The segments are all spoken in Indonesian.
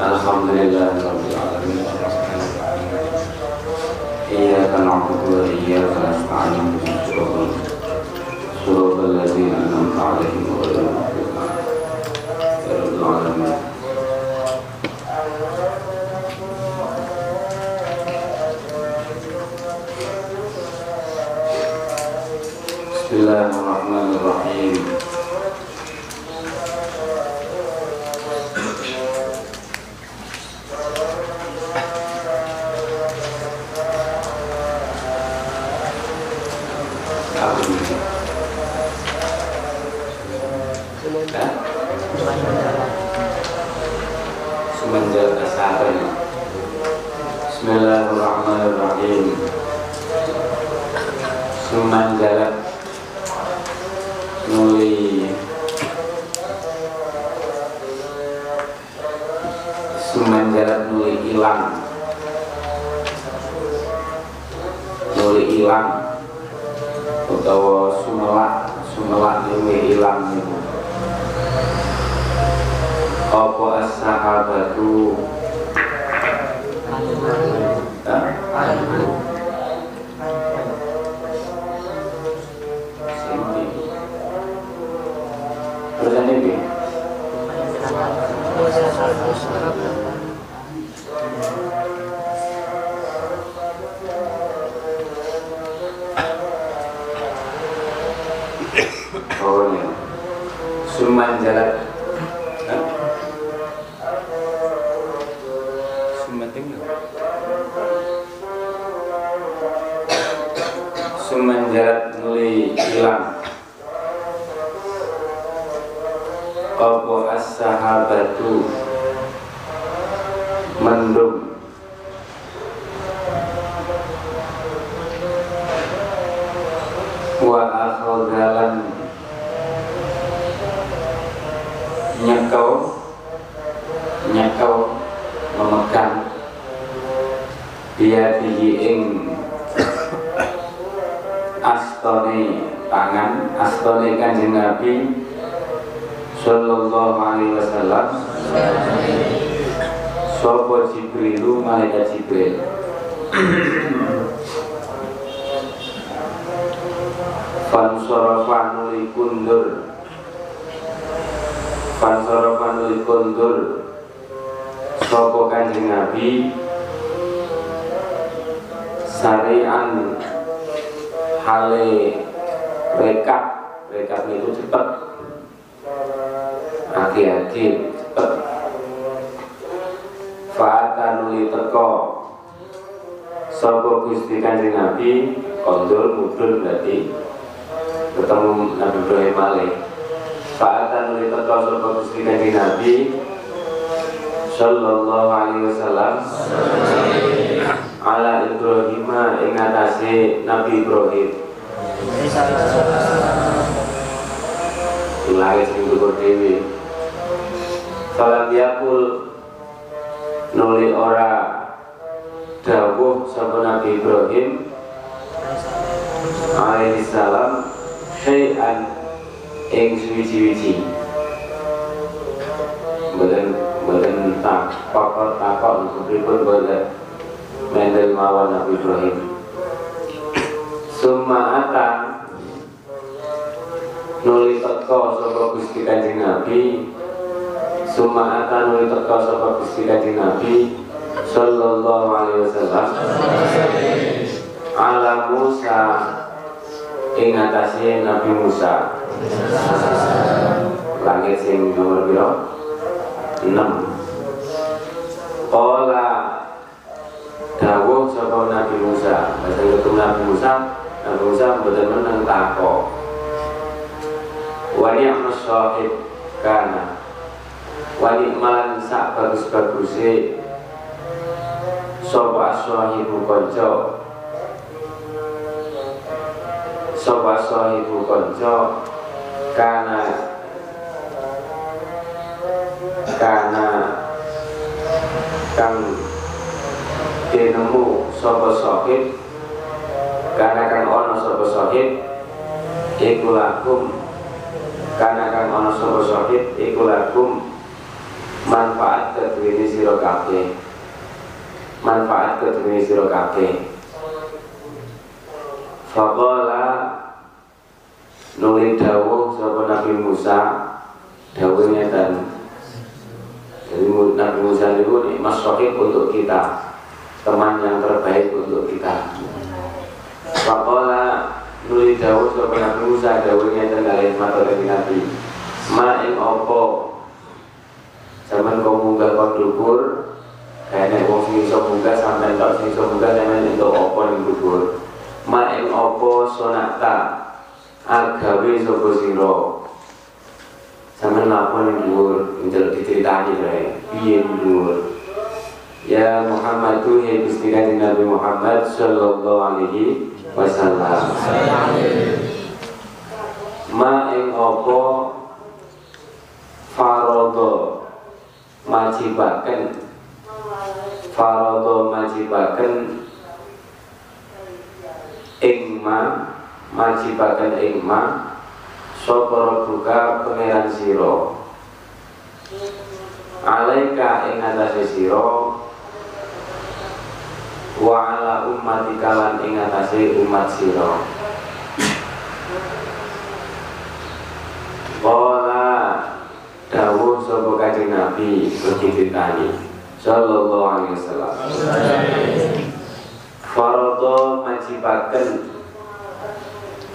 الحمد لله رب العالمين إياك نعبد وإياك نستعين. صراط الذين أنعمت عليهم غير المغضوب Semenjak nuli. Semenjak nuli hilang. Nuli hilang. Utawa sumelak sumelak nuli hilang niku apa as-sahabatu jalan. Hah? Sumating Suman jalan nuli hilang. Apa as-sahabatu? Mendung. Wa akhodalan Nyekau Nyekau Memegang. Dia ing Astone tangan. Astone kanjeng Nabi Sallallahu alaihi wasallam. Sopo Jibrilu malaikat Jibril. Fansorofa nuli kundur Fansorofa nuli kundur Sopo kanjeng Nabi? Sarian Hale Rekap. Rekap itu cepat Aki-aki cepat Fa'ata nuli teko. Sopo Gusti Kanjeng Nabi? Kondol mudun berarti. Ketemu Nabi Ibrahim Malih Fa'ata nuli teko Sopo Gusti Kanjeng Nabi. Sallallahu alaihi wasallam. Ala Ibrahim ing atase Nabi Ibrahim. Langit sing dhuwur dhewe. Salam yakul nuli ora dawuh sapa Nabi Ibrahim. Alaihi salam syai'an ing suwi-wiji mboten mboten tak pokok takok pripun boten mendel mawon Nabi Ibrahim Summa ata nuli teko sapa Gusti Kanjeng Nabi Suma ata nuli teka sapa Gusti Kanjeng Nabi sallallahu alaihi wasallam ala Musa ing atase Nabi Musa langit sing nomor piro 6 Qala. Dawuh sapa Nabi Musa. Bahasa ketemu Nabi Musa Nabi Musa mboten meneng takok. Wa ni'mas sahib kana. Wanikman sak bagus-baguse. Sapa sahibu kanca? Sapa sahibu kanca kana kana kang dinemu sapa sahib kana kang ana sapa sahib iku lakum. Kana kang ana sapa sahib iku lakum. Manfaat kedua sira manfaat kedua sira kabeh. Faqala Nabi Musa dawuh ngeten jadi Nabi Musa itu nikmat sohib untuk kita teman yang terbaik untuk kita. Faqala nuli dawuh sapa Nabi Musa dawuh ngeten kalih matur Nabi ma ing apa zaman kau munggah kau dukur kayaknya wong sing munggah sampai tok sing munggah sampeyan entuk apa ning dukur ma ing apa sonata agawe sapa sira napa ning dhuwur njaluk diceritani bae piye dhuwur Ya Muhammad tu ya Gusti Nabi Muhammad sallallahu alaihi wasallam. Ma ing apa farodo majibaken? Farodo majibaken ingma majibaken ingma sapa buka pangeran sira alaika ing atase sira wa ala ummati kalan ing atase umat sira Qala dawuh sapa kanjeng Nabi berceritani sallallahu alaihi wasallam. Farada majibaken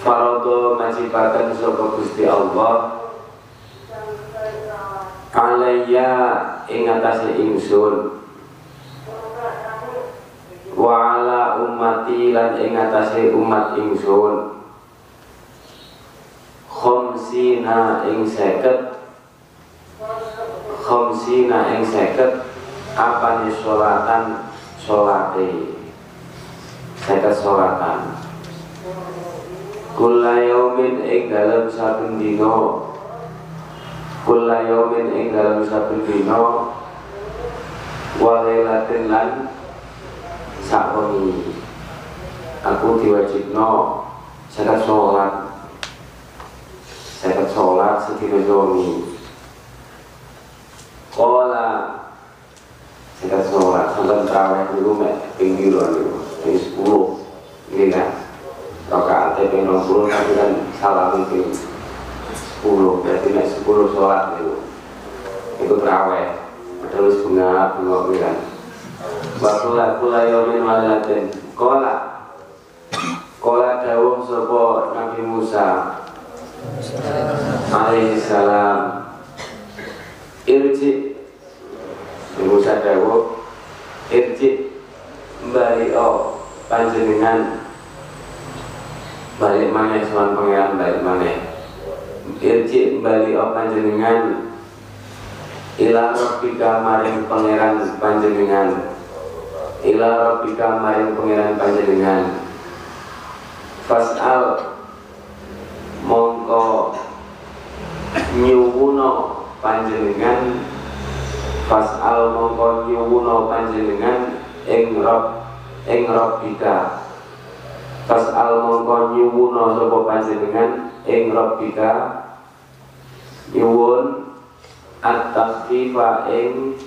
Farada majibaken sapa Gusti Allah? Alayya ing atase ingsun. Wa ala ummati lan ing atase umat ingsun. Khomsina ing seket. Khomsina ing seket. Apa nih sholatan? Sholate. Seket sholatan kula yaumin ing dalam saben dino kula yaumin ing dalam saben dino walailatin lan sakwengi aku diwajibno seket sholat. Seket sholat sedina suami Kola Kita sholat sampai terawih dulu mek pinggiran dulu Ini sepuluh. Ini kan Pengen puluh tapi kan salah mungkin Sepuluh Berarti mek sepuluh sholat dulu Itu terawih Padahal bunga bunga kan Wakula kula yomin walilatin Kola Kola dawuh sopo Nabi Musa Alaihi salam irji Musa dawu irji balik o panjenengan balik mana soal pangeran balik mana irji balik o panjenengan. Ila rabbika maring pangeran panjenengan. Ila rabbika maring pangeran panjenengan. Fas'al mongko nyuwuno panjenengan. Fas'al mongko nyuwuno panjenengan. Ing rob ing rabbika fas'al mongko nyuwuno sapa panjenengan ing rabbika. Nyuwun at-takhfifa ing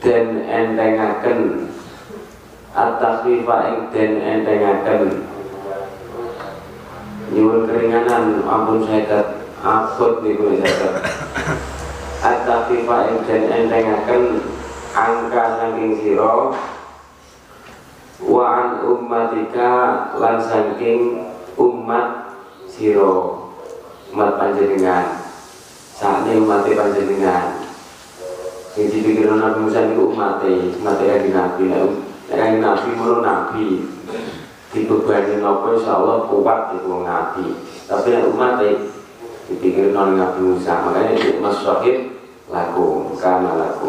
den entengaken. At-takhfifa ing den entengaken. Nyuwun keringanan. Ampun saya abot niku zakat At-tafifa dan entengaken. Angka saking sira wa an ummatika lan saking umat sira umat panjenengan. Sakne umat panjenengan. Sing dipikir Nabi Musa niku umate umate kanjeng Nabi. Nek kanjeng Nabi mulu Nabi dibebani napa insyaallah kuat iku Nabi. Tapi nek umat dipikir non Nabi Musa makanya itu mas syahid laku karena laku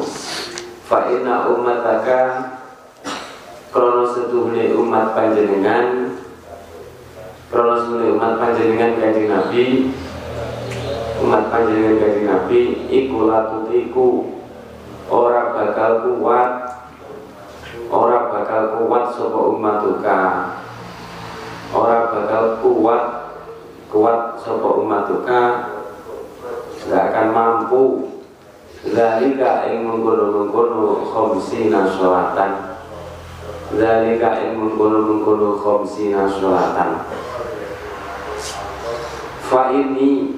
fa inna ummataka krono setuhne umat panjenengan krono setuhne umat panjenengan kanjeng Nabi umat panjenengan kanjeng Nabi iku latutiku ora bakal kuat ora bakal kuat sapa ummatuka ora bakal kuat kuat sopo umatuka nggak akan mampu. Zalika ing mengkono-mengkono khamsina sholatan Zalika ing mengkono-mengkono khamsina sholatan Fa ini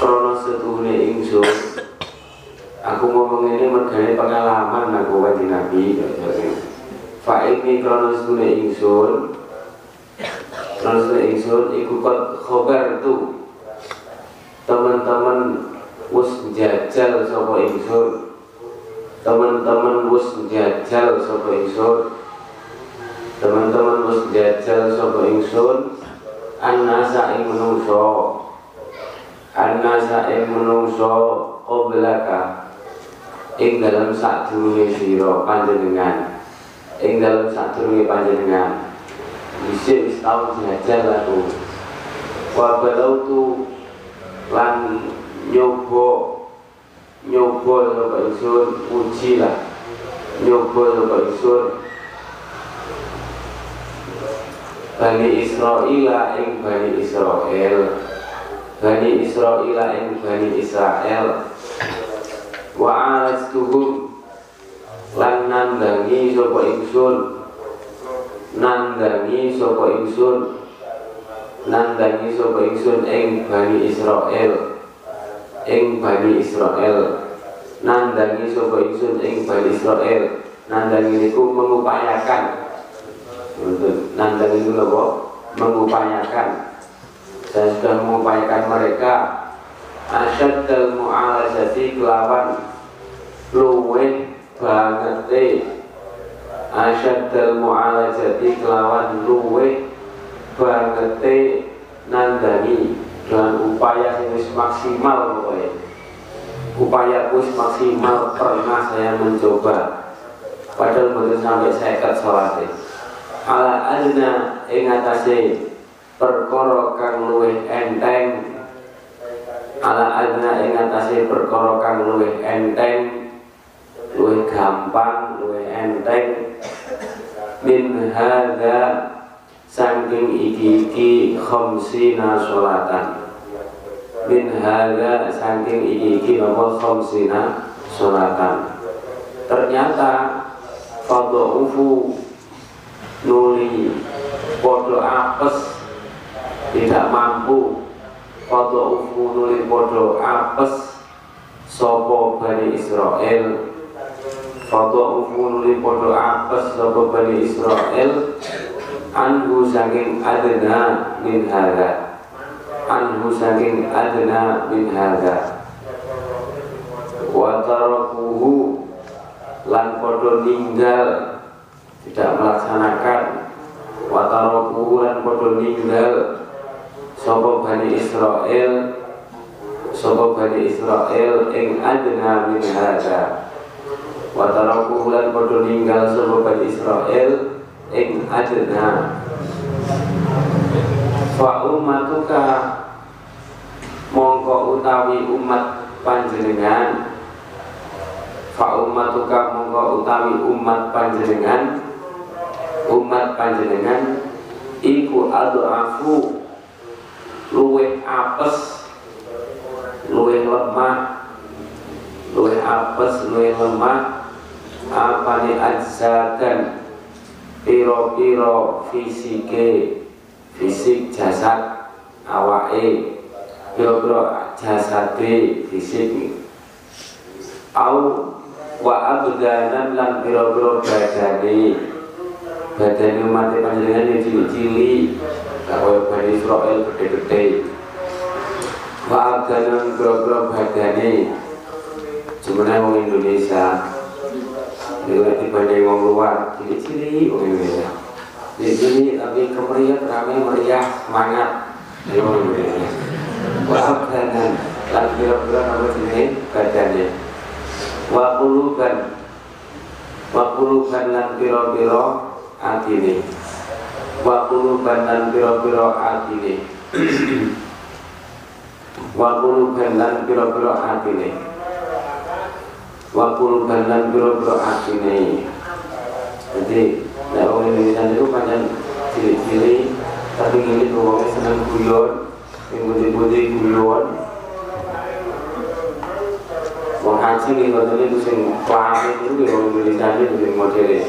Krono setuhune ingsun. Aku ngomong ini mergane pengalaman aku wajib Nabi Fa ini krono setuhune ingsun. Krono setuhune ingsun Iku kot khobar tu. Teman-teman Wus jajal sapa ingsun teman-teman wus jajal sapa ingsun? Teman-teman wus jajal sapa ingsun? Annasa ing menungso. Annasa ing menungso qablaka ing dalam sadurunge sira panjenengan. Ing dalam sadurunge panjenengan. Dhisik wis tau jajal aku. Wa tu lan nyoba nyoba sapa ingsun uji lah. Nyoba sapa ingsun Bani Israel ing Bani Israel. Bani Israel ing Bani Israel. Wa alastuhum lan nandangi sapa ingsun. Nandangi sapa ingsun. Nandangi sapa ingsun ing Bani Israel ing Bani Israel. Nandangi sapa ingsun ing Bani Israel. Nandangi niku mengupayakan. Nandangi itu apa mengupayakan. Saya sudah mengupayakan mereka. Asyad al mu'alajati kelawan. Luwe banget asyad al mu'alajati kelawan luwe banget nandangi dengan upaya yang maksimal pokoknya. Upaya kus maksimal pernah saya mencoba. Padahal betul sampai saya kat salate. Ala adna ing atase perkara kang enteng. Ala adna ing atase perkara kang enteng luwih gampang luwih enteng. Min hadza saking iki-iki khamsina sholatan. Min hadha saking iki-iki nopo khamsina sholatan. Ternyata ufu nuli podo apes tidak mampu. Ufu nuli podo apes sopo Bani Israel? Ufu nuli podo apes sopo Bani Israel anhu saking adna min hadha. Anhu saking adna min hadha. Wa tarakuhu lan podo ninggal tidak melaksanakan. Wa tarakuhu lan podo ninggal sapa Bani Israel sapa Bani Israel ing adna min hadha. Wa tarakuhu lan podo ninggal sapa Bani Israel ing adna fa ummatuka mongko utawi umat panjenengan fa ummatuka mongko utawi umat panjenengan umat panjenengan iku adu'afu luweh apes luweh lemah luweh apes luweh lemah apa ni ajzakan piro-piro fisike fisik jasad awake. Piro-piro jasade fisik. Au wa abdanan lan piro-piro badane. Badane umat panjenengan yang cili-cili. Kaya Bani Israel gede-gede wa abdanan piro-piro badane. Sebenarnya orang Indonesia dibanding orang luar. Cili-cili orang Indonesia Di sini tapi kemeriah ramai meriah semangat. Orang Indonesia Wa abdanan Lan kira-kira nama sini badannya Wa kuluban Wa kuluban lan kira-kira Atini Wa kuluban lan kira-kira atini Wa kuluban lan kira-kira wakul banan biro-biro asine. Jadi nah orang Indonesia itu panjang cili-cili tapi ini ngomongnya senang guyon yang putih-putih guyon Wong haji nih ngoten niku sing itu nggih wong Indonesia itu sing modele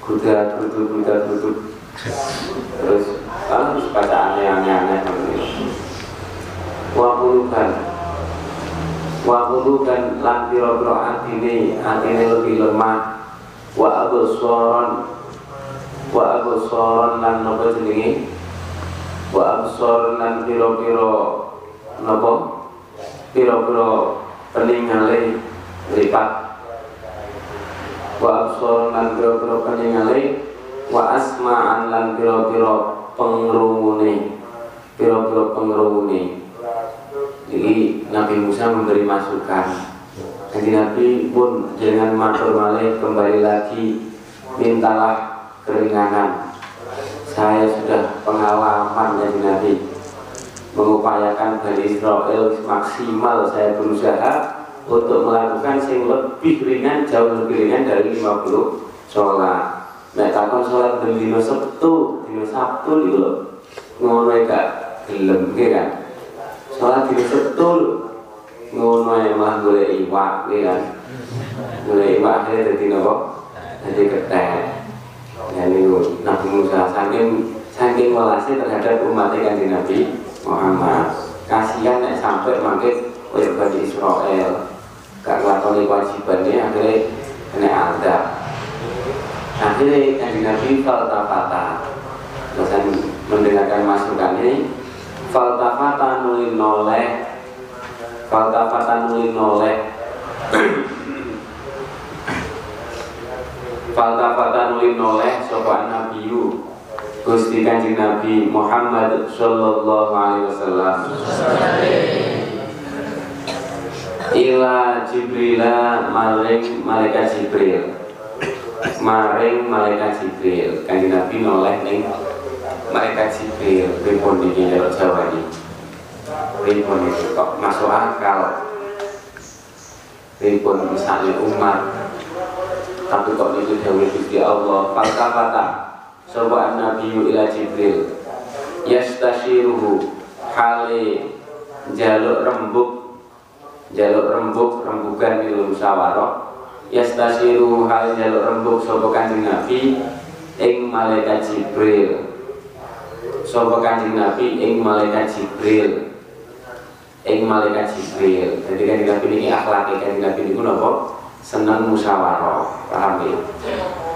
kuda kudu kuda kudu terus kan terus bacaannya aneh-aneh. Wa quluban wa quluban lan pira-pira atine atine lebih lemah. Wa absaran wa absaran lan napa jenenge? Wa absaran lan pira-pira napa? Pira-pira peningale lipat wa absaran lan pira-pira peningale wa asma'an lan pira-pira pengrungune. Pira-pira pengrungune jadi Nabi Musa memberi masukan. Jadi Nabi pun dengan matur malih kembali lagi mintalah keringanan. Saya sudah pengalaman dari Nabi. Mengupayakan Bani Israel maksimal saya berusaha untuk melakukan yang lebih ringan jauh lebih ringan dari 50 sholat. Nek takon sholat dan dino Sabtu, dino Sabtu itu ngono gak gelem kan sholat di setul ngono malah boleh iwak ya kan? Boleh iwak akhirnya jadi nopo? Jadi ketek. Ya ini Nabi Musa saking saking welasnya terhadap umat kan di Nabi Muhammad. Kasihan sampai makin oleh Bani Israel. Gak ngelakoni kewajibannya akhirnya kena adab akhirnya kan di Nabi faltafata terus mendengarkan masukan ini faltafata nuli noleh. Faltafata nuli noleh. Faltafata nuli noleh sopan nabiyu Gusti kanjeng Nabi Muhammad Sallallahu Alaihi Wasallam. Ila Jibrila maring malaikat Jibril. Maring malaikat Jibril. Kanjeng Nabi noleh ning malaikat sipil pripun iki jalur Jawa ini? Pripun itu kok masuk akal? Pripun misalnya umat? Tapi kok itu dawuh Gusti Allah falsafata sapa nabi ila Jibril yastashiruhu hale jaluk rembuk jaluk rembuk rembukan ilmu musyawarah yastashiruhu hale jaluk rembuk sapa Nabi ing malaikat Jibril sapa kanjeng Nabi? Ing malaikat Jibril. Ing malaikat Jibril. Jadi kanjeng Nabi ini akhlak kanjeng Nabi ini napa? Seneng musyawarah. Paham ya?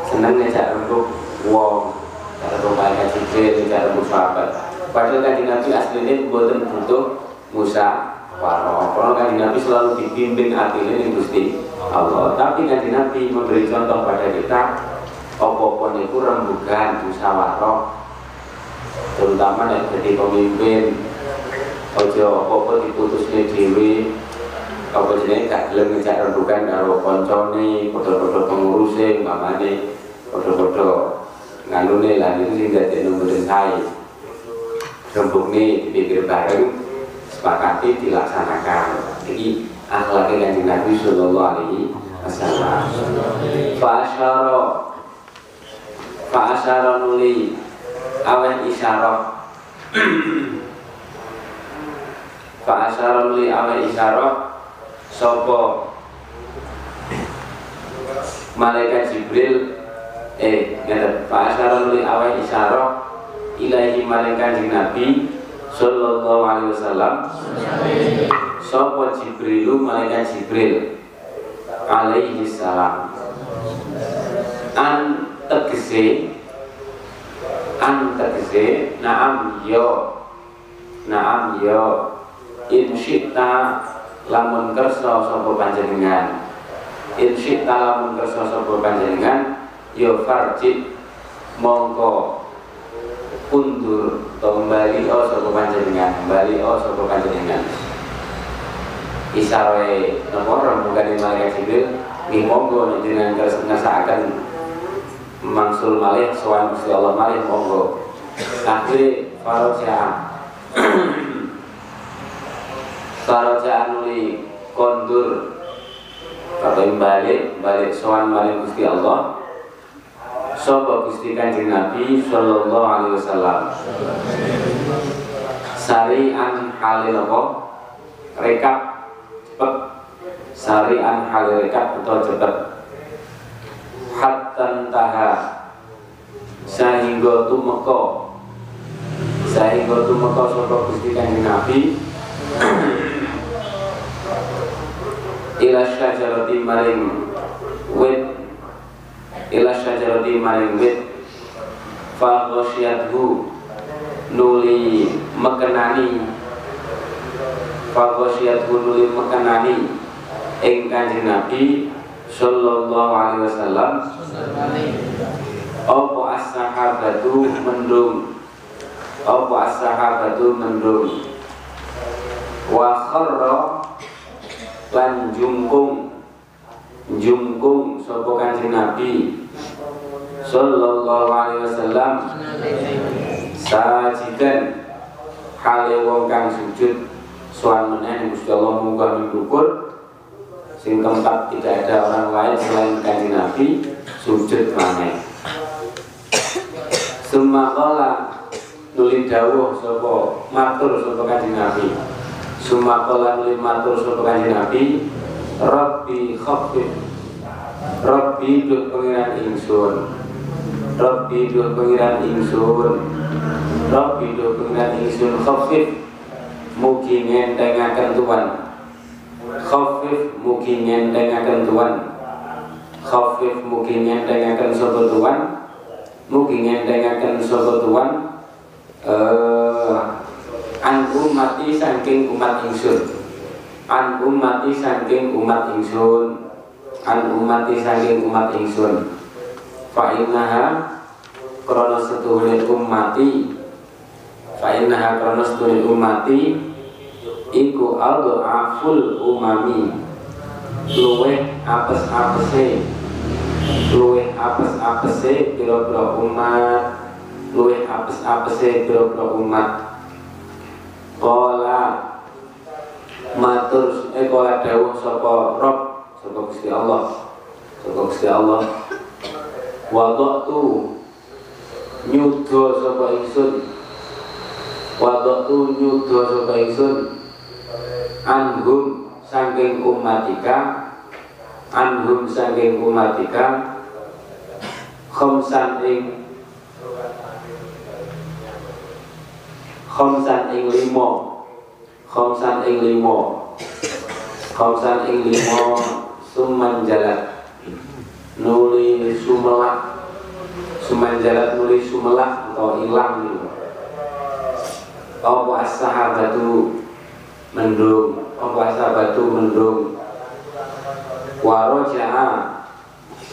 Seneng ngajak rembuk wong. Karo malaikat Jibril rembuk sahabat. Padahal kanjeng Nabi aslinya buatan butuh Musa Waro, kalau kanjeng Nabi selalu dibimbing hatinya ning Gusti Allah. Tapi kanjeng Nabi memberi contoh pada kita, apa-apa itu rembukan musyawarah terutama nek jadi pemimpin ojo apa-apa diputusne dhewe apa jenenge gak gelem ngejak rendukan karo koncone padha-padha penguruse umpamane padha-padha nganune lah itu sing dadi nomboren sae. Rembukne dipikir bareng sepakati dilaksanakan. Jadi akhlaknya kanjeng Nabi Sallallahu Alaihi Wasallam. Fa'asyara Fa'asyara nuli awen isyarah Fa asyara li awen isyarah Sopo? Malaikat Jibril Eh, ngeten Fa asyara li awen isyarah Ilahi malaikat Nabi Sallallahu alaihi wasallam. Sopo Jibrilu malaikat Jibril Alaihi salam. An tegese an tegese naam yo. Naam yo. In syi'ta lamun kersa sapa panjenengan. In syi'ta lamun kersa sapa panjenengan yo farji mongko undur kembali o sapa panjenengan kembali o sapa panjenengan. Isaroe nomor rembukan malaikat jibril nggih monggo nek jenengan ngersakaken mangsul malih soal Gusti Allah malih monggo. Akhirnya faroja faroja nuli kondur. Kalau balik balik soal malih Gusti Allah. Sopo Gusti Kanjeng Nabi Sallallahu Alaihi Wasallam. Sari'an halil apa rekap cepet sarian halirekat atau cepet hatta taha. Sehingga tumeka sehingga tumeka sapa Gusti Kanjeng Nabi. Ila syajarati maring wit. Ila syajarati maring wit. Fa nuli mekenani. Fa nuli mekenani ing Kanjeng Nabi sallallahu alaihi wasallam. Apa as-sahabatu mendung? Apa as-sahabatu mendung? Wa kharra lan jungkung. Jungkung sapa Kanjeng Nabi? Sallallahu alaihi wasallam. Sajidan hale sujud. Soal meneh Gusti Allah munggah sing tempat tidak ada orang lain selain kanjeng Nabi sujud maneh. Sumakola nuli dawuh sapa matur sapa kanjeng Nabi. Sumakola nuli matur sapa kanjeng Nabi Rabbi khafif Rabbi duh pengiran ingsun. Rabbi duh pengiran ingsun. Rabbi duh pengiran ingsun khafif Mugi ngentengaken Tuhan khafif mugi nyentengaken tuan khafif mugi nyentengaken sapa tuan mugi nyentengaken sapa tuan uh, an umati saking umat ingsun. An umati saking umat ingsun. An umati saking umat ingsun. Fa innaha krana setuhune umati fa innaha krana setuhune umati iku aldo aful umami. Luwe apes apese. Luwe apes apese pira-pira umat. Luwe apes apese pira-pira umat. Kola matur eh kola dawuh sapa rob sapa Gusti Allah? Sapa Gusti Allah? Tu nyudo sapa ingsun. Tu nyudo sapa ingsun anhum saking umatika anhum saking umatika khomsan ing khomsan ing limo khomsan ing limo khomsan ing limo suman jalat nuli sumelak suman jalat nuli sumelak atau hilang gitu apa as-sahabatu mendung apa batu mendung. Waroja'a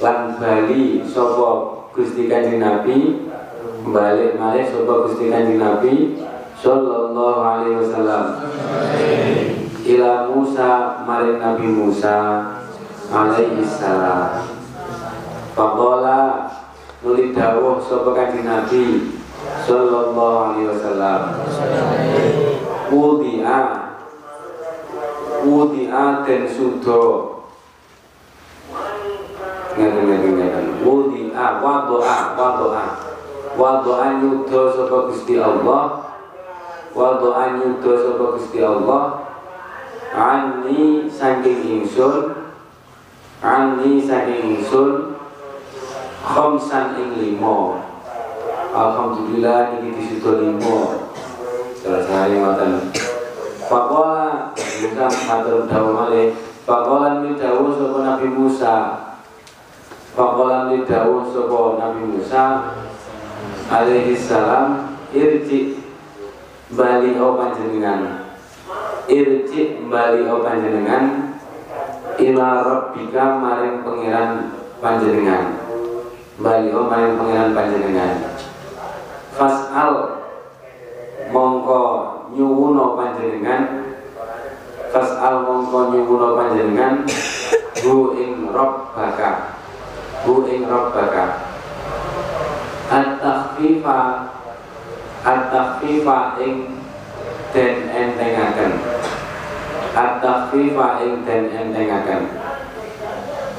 lan bali sapa Gusti Kanjeng Nabi? Balik malih sapa Gusti Kanjeng Nabi? Sallallahu alaihi wasallam. Ila Musa maring Nabi Musa alaihi salam. Faqala nuli dawuh sapa Kanjeng Nabi? Sallallahu alaihi wasallam wudi'a dan sudo. Ngeten ngeten ngeten wudi'a wado'a wado'a wado'a nyudo sapa Gusti Allah. Wado'a nyudo sapa Gusti Allah. Ani saking ingsun. Ani saking ingsun. Khomsan ing limo Alhamdulillah ini disudo limo Terus saya ngoten Pakola Musa matur dawuh malih Pakola ni dawuh sapa Nabi Musa. Pakola ni dawuh sapa Nabi Musa. Alaihi salam. Irji bali o panjenengan? Irji bali o panjenengan? Ila rabbika maring pangeran panjenengan. Bali o maring pangeran panjenengan? Fasal. Mongko nyuwuno panjenengan fas'al mongko nyuwuno panjenengan hu ing rabbaka. Hu ing rabbaka. At-takhfifa at-takhfifa ing den entengaken. At-takhfifa ing den entengaken.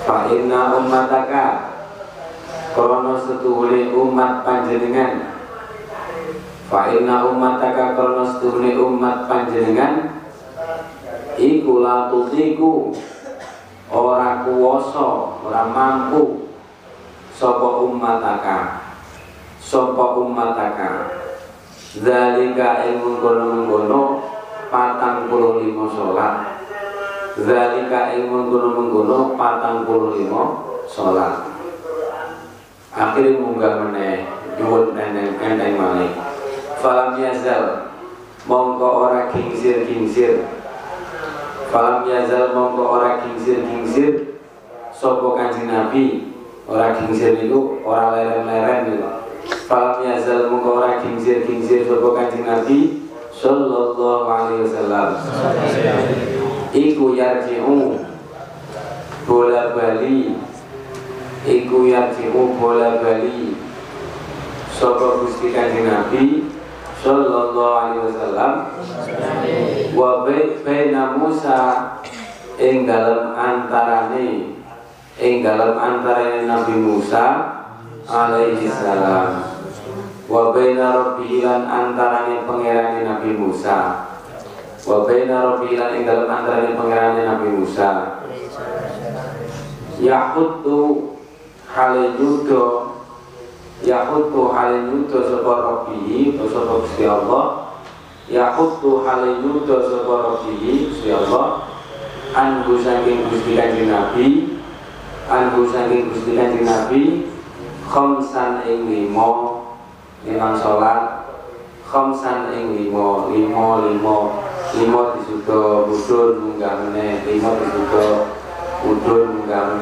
Fa inna ummataka krono setuhule umat panjenengan. Fa inna ummataka karena setuhne umat panjenengan Iku la tutiku ora kuwasa ora mampu. Sapa ummataka? Sapa ummataka? Zalika ilmu kono-kono patang puluh lima sholat. Zalika ilmu kono-kono patang puluh lima sholat. Akhirnya munggah meneh nyuwun enteng enteng malih. Falam yazal mongko ora kingsir kingsir falam yazal mongko ora kingsir kingsir sopo kanjeng nabi. Ora kingsir itu ora leren-leren gitu falam yazal mongko ora kingsir kingsir sopo kanjeng nabi sallallahu alaihi wasallam. Iku yarji'u bola bali iku yarji'u bola bali sapa Gusti Kanjeng Nabi sallallahu alaihi wasallam. Wa baina Musa ing dalam antarane ing dalam antarane Nabi Musa alaihi salam. Wa baina rabbihi lan antarane pangerane Nabi Musa. Wa baina rabbihi lan ing dalam antarane pangerane Nabi Musa. Yahutu hale yahutu hale yudo sapa rabbihi sapa Gusti Allah. Yahutu hale yudo sapa rabbihi Gusti Allah. Anhu saking Gusti Kanjeng Nabi anhu saking Gusti Kanjeng Nabi khamsan ing limo limang sholat khamsan ing limo limo limo limo disudo budun munggah limo disudo budun munggah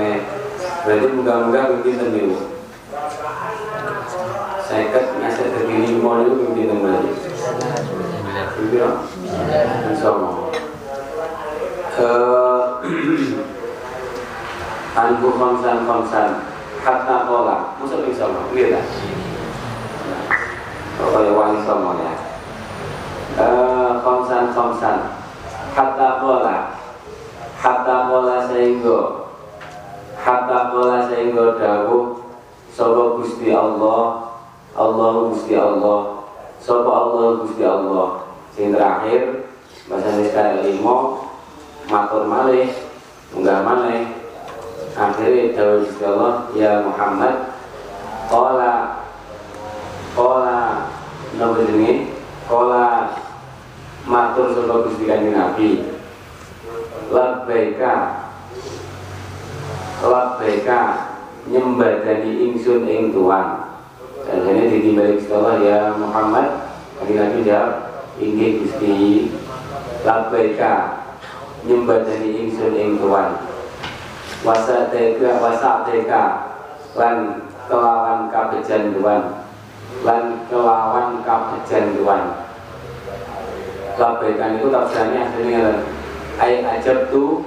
berarti mudah-mudahan mungkin temu saya kat ngasih terpilih mau itu mungkin temu lagi Iya, insya Anku khamsan khamsan Kata kola bisa mau, iya lah. Pokoknya wangi sama ya? Khamsan khamsan Kata kola Kata kola sehingga. Hatta kala sehingga dawuh sapa Gusti Allah Allah Gusti Allah. Sapa Allah Gusti Allah? Sing terakhir bahasa sekali limo matur malih munggah malih. Akhirnya dawuh Gusti Allah ya Muhammad qala qala napa jenenge? Qala matur sapa Gusti Kanjeng Nabi? Labbaika labbaika nyembadani ingsun ing tuan dan ini ditimbali Allah ya Muhammad. Nabi Nabi jawab inggih Gusti labbaika nyembadani ingsun ing tuan. Wasateka wasateka lan kelawan kabejan tuan. Lan kelawan kabejan tuan. Labbaika itu tafsirnya aslinya ay ajab tu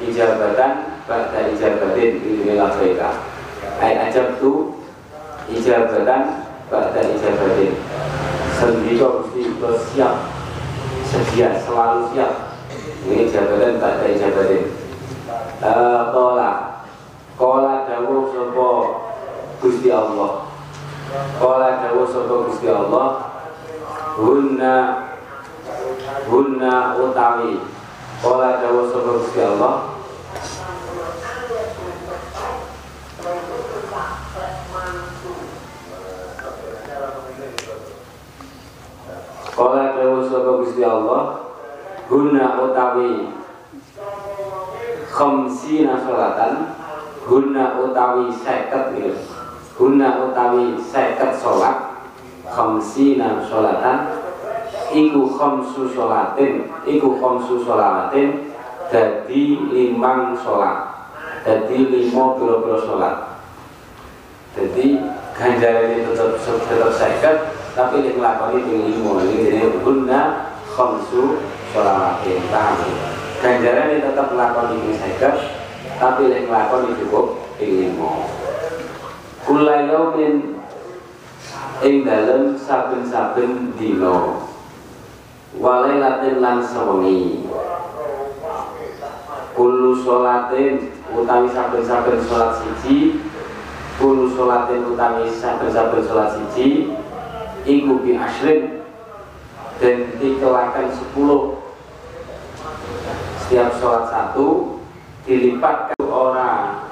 ijabatan pada ijabatin ini labbaika ay ajab tu ijabatan pada ijabatin sendiri mesti bersiap sedia selalu siap. Ini jabatan pada ijabatin kola. Kola dawuh sopo Gusti Allah? Kola dawuh sopo Gusti Allah? Hunna hunna utawi. Kola dawuh sopo Gusti Allah Sapa Gusti Allah guna utawi khamsina salatan guna utawi seket ya guna utawi seket salat khamsina salatan iku khamsu salatin iku khamsu salatin dadi limang salat dadi lima pira-pira salat. Jadi ganjarannya tetap tetap seket tapi yang ngelakoni yang lima ini jadi guna khamsu sholawatin tahu ganjaran ini tetap ngelakoni yang seket tapi yang ngelakoni cukup yang lima kulai yaumin ing dalem saben-saben dino walai latin lan sewengi. Kulu sholatin utawi saben-saben sholat siji. Kulu sholatin utawi saben-saben sholat siji iku bi asrin dan dikelakan 10 setiap sholat satu dilipatkan ora